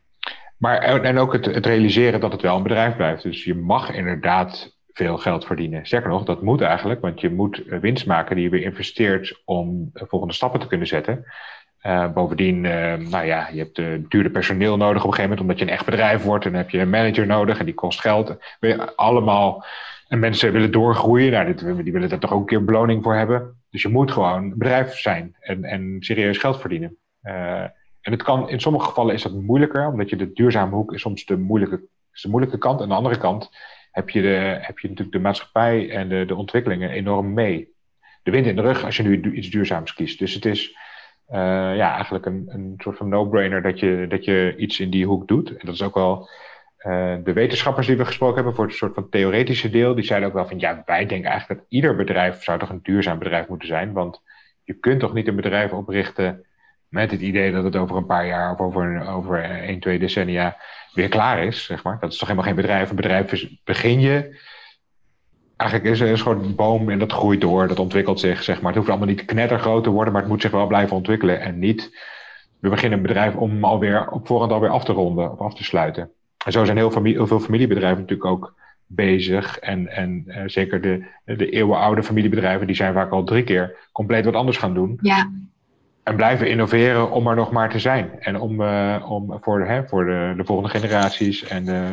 maar, en ook het, het realiseren dat het wel een bedrijf blijft. Dus je mag inderdaad veel geld verdienen. Sterker nog, dat moet eigenlijk, want je moet winst maken die je weer investeert om volgende stappen te kunnen zetten. Uh, bovendien, uh, nou ja, je hebt uh, duurder personeel nodig op een gegeven moment, omdat je een echt bedrijf wordt. En dan heb je een manager nodig en die kost geld. allemaal, en mensen willen doorgroeien. Nou, dit, die willen daar toch ook een keer beloning voor hebben. Dus je moet gewoon bedrijf zijn en, en serieus geld verdienen. en het kan, in sommige gevallen is dat moeilijker, omdat je de duurzame hoek is soms de moeilijke, is de moeilijke kant. Aan de andere kant heb je, de, heb je natuurlijk de maatschappij en de, de ontwikkelingen enorm mee. De wind in de rug als je nu iets duurzaams kiest. Dus het is ja, eigenlijk een, een soort van no-brainer dat je, dat je iets in die hoek doet. En dat is ook wel uh, de wetenschappers die we gesproken hebben voor het soort van theoretische deel, die zeiden ook wel van ja, wij denken eigenlijk dat ieder bedrijf zou toch een duurzaam bedrijf moeten zijn. Want je kunt toch niet een bedrijf oprichten met het idee dat het over een paar jaar of over, over 1, 2 decennia weer klaar is, zeg maar. Dat is toch helemaal geen bedrijf. Een bedrijf begin je eigenlijk is er een soort boom en dat groeit door, dat ontwikkelt zich, zeg maar. Het hoeft allemaal niet knettergroot te worden, maar het moet zich wel blijven ontwikkelen. En niet, we beginnen een bedrijf om alweer op voorhand alweer af te ronden of af te sluiten. En zo zijn heel, familie, heel veel familiebedrijven natuurlijk ook bezig. En, en uh, zeker de, de eeuwenoude familiebedrijven, die zijn vaak al drie keer compleet wat anders gaan doen. Ja. En blijven innoveren om er nog maar te zijn. En om, uh, om voor, hè, voor de, de volgende generaties en uh,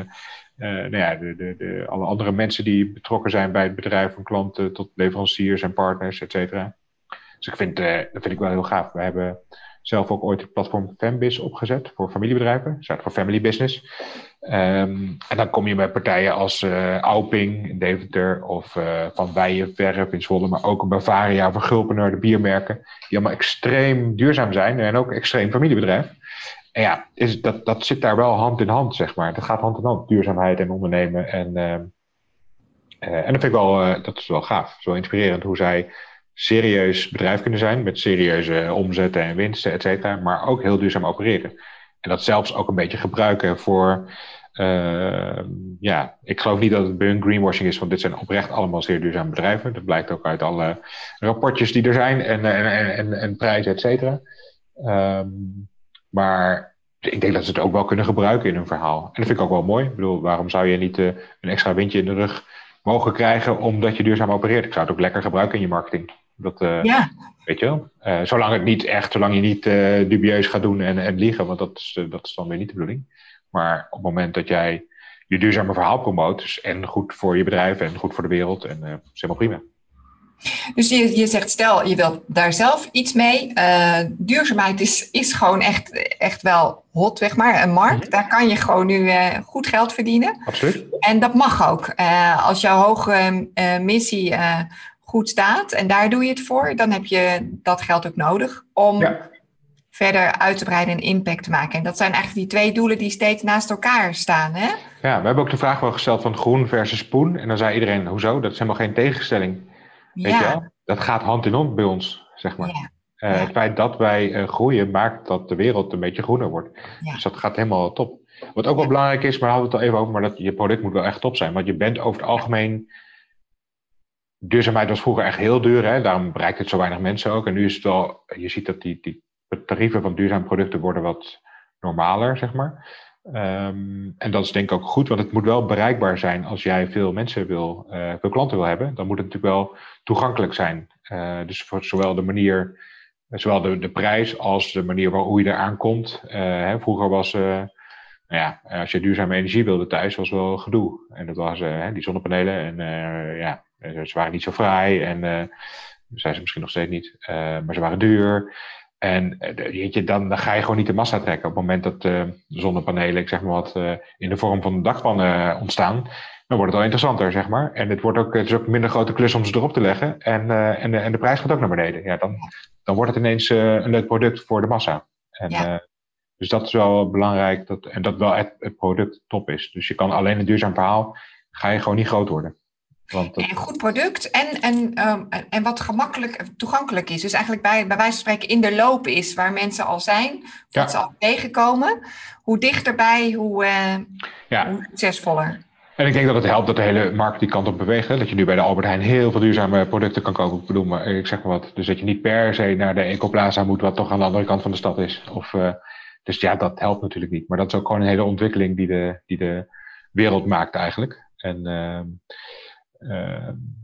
nou ja, de, de, de, alle andere mensen die betrokken zijn bij het bedrijf, van klanten tot leveranciers en partners, et cetera. Dus ik vind, uh, dat vind ik wel heel gaaf. We hebben zelf ook ooit het platform Fembiz opgezet voor familiebedrijven, staat voor family business. Um, en dan kom je bij partijen als uh, Auping in Deventer of uh, Van Weijenverf in Zwolle, maar ook een Bavaria of een de biermerken, die allemaal extreem duurzaam zijn en ook extreem familiebedrijf. En ja, is, dat, dat zit daar wel hand in hand, zeg maar. Dat gaat hand in hand, duurzaamheid en ondernemen. En, uh, uh, en dat vind ik wel, uh, dat is wel gaaf. Zo inspirerend hoe zij serieus bedrijf kunnen zijn met serieuze omzetten en winsten, et cetera, maar ook heel duurzaam opereren. En dat zelfs ook een beetje gebruiken voor, ehm, ja, ik geloof niet dat het bij hun greenwashing is, want dit zijn oprecht allemaal zeer duurzame bedrijven. Dat blijkt ook uit alle rapportjes die er zijn en, en, en, en prijzen, et cetera. Um, maar ik denk dat ze het ook wel kunnen gebruiken in hun verhaal. En dat vind ik ook wel mooi. Ik bedoel, waarom zou je niet uh, een extra windje in de rug mogen krijgen omdat je duurzaam opereert. Ik zou het ook lekker gebruiken in je marketing. Dat, ja. Weet je wel? zolang het niet echt, zolang je niet dubieus gaat doen en, en liegen, want dat is, dat is dan weer niet de bedoeling. Maar op het moment dat jij je duurzame verhaal promoot, dus en goed voor je bedrijf en goed voor de wereld, en is helemaal prima. Dus je, je zegt, stel je wilt daar zelf iets mee. Uh, duurzaamheid is, is gewoon echt, echt wel hot, zeg maar. Een markt, mhm. daar kan je gewoon nu uh, goed geld verdienen. Absoluut. En dat mag ook. Uh, als jouw hoge missie goed staat en daar doe je het voor, dan heb je dat geld ook nodig om ja verder uit te breiden en impact te maken. En dat zijn eigenlijk die twee doelen die steeds naast elkaar staan. Hè? Ja, we hebben ook de vraag wel gesteld van groen versus poen. En dan zei iedereen, hoezo? Dat is helemaal geen tegenstelling. Weet ja. je wel? Dat gaat hand in hand bij ons, zeg maar. Ja. Uh, Het feit dat wij uh, groeien maakt dat de wereld een beetje groener wordt. Dus dat gaat helemaal top. Wat ook wel belangrijk is, maar hadden we het al even over, maar dat je product moet wel echt top zijn. Want je bent over het algemeen. Duurzaamheid was vroeger echt heel duur, hè? daarom bereikt het zo weinig mensen ook. En nu is het wel, je ziet dat die, die de tarieven van duurzame producten worden wat normaler, zeg maar. Ehm, en dat is denk ik ook goed, want het moet wel bereikbaar zijn als jij veel mensen wil, uh, veel klanten wil hebben. Dan moet het natuurlijk wel toegankelijk zijn. Uh, dus voor zowel de manier, zowel de, de prijs als de manier waarop je eraan komt. Uh, hè, vroeger was, nou ja, als je duurzame energie wilde thuis, was wel gedoe. En dat was die zonnepanelen en ja, ze waren niet zo fraai en zijn ze misschien nog steeds niet, maar ze waren duur. En eh, je, dan, dan, ga je gewoon niet de massa trekken. Op het moment dat uh, zonnepanelen, ik zeg maar wat, uh, in de vorm van dakpannen ontstaan, dan wordt het al interessanter, zeg maar. En het, wordt ook, het is ook een minder grote klus om ze erop te leggen. En, en, de, en de prijs gaat ook naar beneden. Ja, dan, dan wordt het ineens een leuk product voor de massa. En, ja. dus dat is wel belangrijk, dat, en dat wel het, het product top is. Dus je kan alleen een duurzaam verhaal, ga je gewoon niet groot worden. Want Een goed product en, en, um, en wat gemakkelijk toegankelijk is. Dus eigenlijk bij, bij wijze van spreken in de loop is waar mensen al zijn, wat ze al tegenkomen. Hoe dichterbij, hoe, uh, ja. hoe succesvoller. En ik denk dat het helpt dat de hele markt die kant op beweegt. Dat je nu bij de Albert Heijn heel veel duurzame producten kan kopen. Ik bedoel, maar ik zeg maar wat. Dus dat je niet per se naar de Ecoplaza moet, wat toch aan de andere kant van de stad is. Of, uh, dus ja, dat helpt natuurlijk niet. Maar dat is ook gewoon een hele ontwikkeling die de, die de wereld maakt eigenlijk. En uh,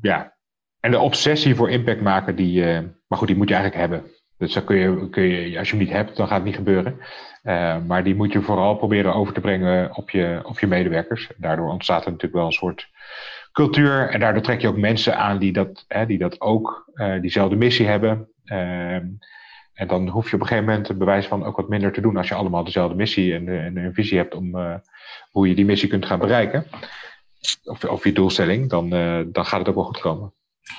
ja. En de obsessie voor impact maken, die, uh, maar goed, die moet je eigenlijk hebben. Dus dan kun je, kun je, als je hem niet hebt, dan gaat het niet gebeuren. Uh, maar die moet je vooral proberen over te brengen op je, op je medewerkers. Daardoor ontstaat er natuurlijk wel een soort cultuur. En daardoor trek je ook mensen aan die dat, hè, die dat ook, diezelfde missie hebben. Ehm, en dan hoef je op een gegeven moment het bewijs van ook wat minder te doen als je allemaal dezelfde missie en, en een visie hebt om hoe je die missie kunt gaan bereiken of, of je doelstelling, dan, uh, dan gaat het ook wel goed komen.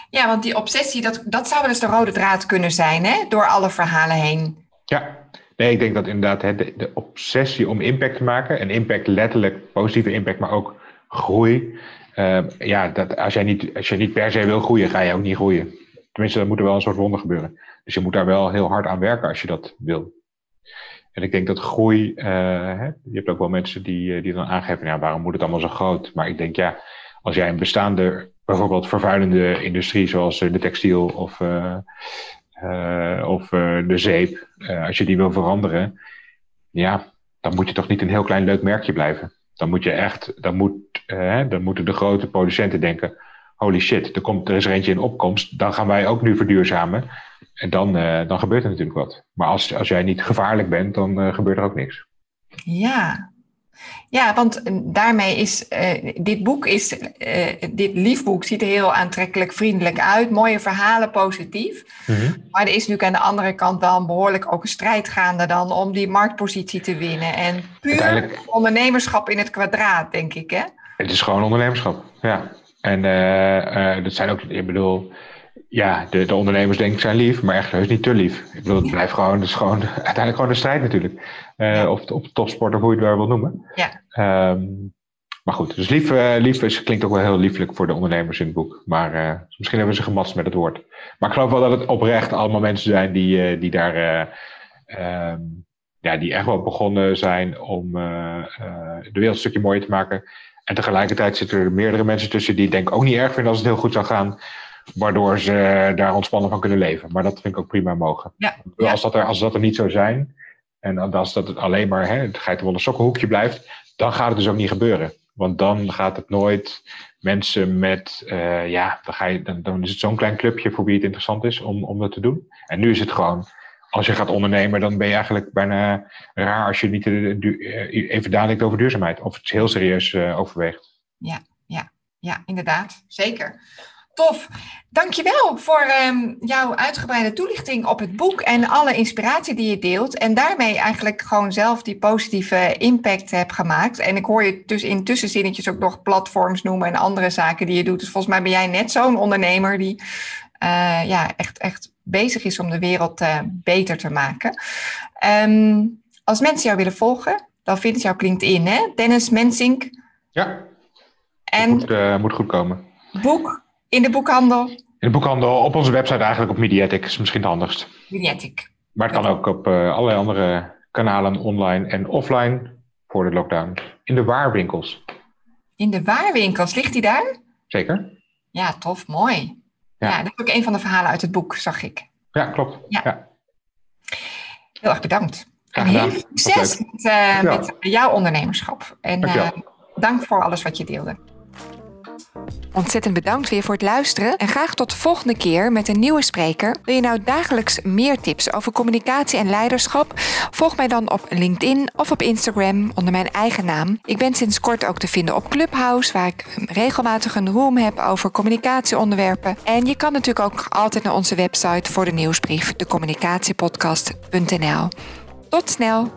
Ja, want die obsessie, dat, dat zou wel eens de rode draad kunnen zijn, hè? door alle verhalen heen. Ja, nee, ik denk dat inderdaad hè, de, de obsessie om impact te maken, en impact letterlijk, positieve impact, maar ook groei. Uh, ja, dat, als, jij niet, als je niet per se wil groeien, ga je ook niet groeien. Tenminste, dan moet er wel een soort wonder gebeuren. Dus je moet daar wel heel hard aan werken als je dat wil. En ik denk dat groei, hè, je hebt ook wel mensen die, eh, die dan aangeven, ja, waarom moet het allemaal zo groot? Maar ik denk, ja, als jij een bestaande, bijvoorbeeld vervuilende industrie, zoals eh, de textiel of, of de zeep, als je die wil veranderen, ja, dan moet je toch niet een heel klein leuk merkje blijven. Dan moet je echt, dan, moet, dan moeten de grote producenten denken, holy shit, er, komt, er is er eentje in opkomst, dan gaan wij ook nu verduurzamen. En dan, uh, dan gebeurt er natuurlijk wat. Maar als, als jij niet gevaarlijk bent, dan uh, gebeurt er ook niks. Ja, ja want eh, daarmee is uh, dit boek, is, dit liefboek ziet er heel aantrekkelijk, vriendelijk uit. Mooie verhalen, positief. Mm -hmm. Maar er is natuurlijk aan de andere kant wel behoorlijk ook een strijd gaande dan om die marktpositie te winnen. En puur ondernemerschap in het kwadraat, denk ik, hè? Het is gewoon ondernemerschap, ja. En dat zijn ook, ik bedoel ja, de, de ondernemers denk ik zijn lief, maar echt heus niet te lief. Ik bedoel, het blijft gewoon, het is gewoon uiteindelijk gewoon een strijd natuurlijk. Uh, Of op topsport of hoe je het wel wil noemen. Ja. Um, maar goed, dus lief, uh, lief is, klinkt ook wel heel lieflijk voor de ondernemers in het boek. Maar uh, misschien hebben ze gematst met het woord. Maar ik geloof wel dat het oprecht allemaal mensen zijn die, die daar... Um, ja, die echt wel begonnen zijn om de wereld een stukje mooier te maken. En tegelijkertijd zitten er meerdere mensen tussen die denk ik ook niet erg vinden als het heel goed zou gaan waardoor ze daar ontspannen van kunnen leven. Maar dat vind ik ook prima mogen. Ja, als, dat er, als dat er niet zou zijn, en als dat het alleen maar hè, het geitenwolle sokkenhoekje blijft, dan gaat het dus ook niet gebeuren. Want dan gaat het nooit mensen met, uh, ja, dan, ga je, dan, dan is het zo'n klein clubje voor wie het interessant is om, om dat te doen. En nu is het gewoon, als je gaat ondernemen, dan ben je eigenlijk bijna raar als je niet even nadenkt over duurzaamheid of het heel serieus overweegt. Ja, ja, ja, inderdaad, zeker. Tof. Dankjewel voor um, jouw uitgebreide toelichting op het boek en alle inspiratie die je deelt. En daarmee eigenlijk gewoon zelf die positieve impact hebt gemaakt. En ik hoor je dus in tussenzinnetjes ook nog platforms noemen en andere zaken die je doet. Dus volgens mij ben jij net zo'n ondernemer die ja, echt, echt bezig is om de wereld uh, beter te maken. Um, als mensen jou willen volgen, dan vindt jouw LinkedIn, hè? Dennis Mensink. Ja, en moet, uh, moet goed komen. Boek in de boekhandel? In de boekhandel, op onze website eigenlijk, op Mediatic is misschien het handigst. Mediatic. Maar het kan ook op uh, allerlei andere kanalen, online en offline, voor de lockdown. In de waarwinkels. In de waarwinkels, ligt die daar? Zeker. Ja, tof, mooi. Ja. dat is ook een van de verhalen uit het boek, zag ik. Ja, klopt. Ja. Heel erg bedankt. En heel veel succes met, uh, met, jouw ondernemerschap. En uh, dank voor alles wat je deelde. Ontzettend bedankt weer voor het luisteren en graag tot de volgende keer met een nieuwe spreker. Wil je nou dagelijks meer tips over communicatie en leiderschap? Volg mij dan op LinkedIn of op Instagram onder mijn eigen naam. Ik ben sinds kort ook te vinden op Clubhouse, waar ik regelmatig een room heb over communicatieonderwerpen. En je kan natuurlijk ook altijd naar onze website voor de nieuwsbrief, decommunicatiepodcast.nl. Tot snel!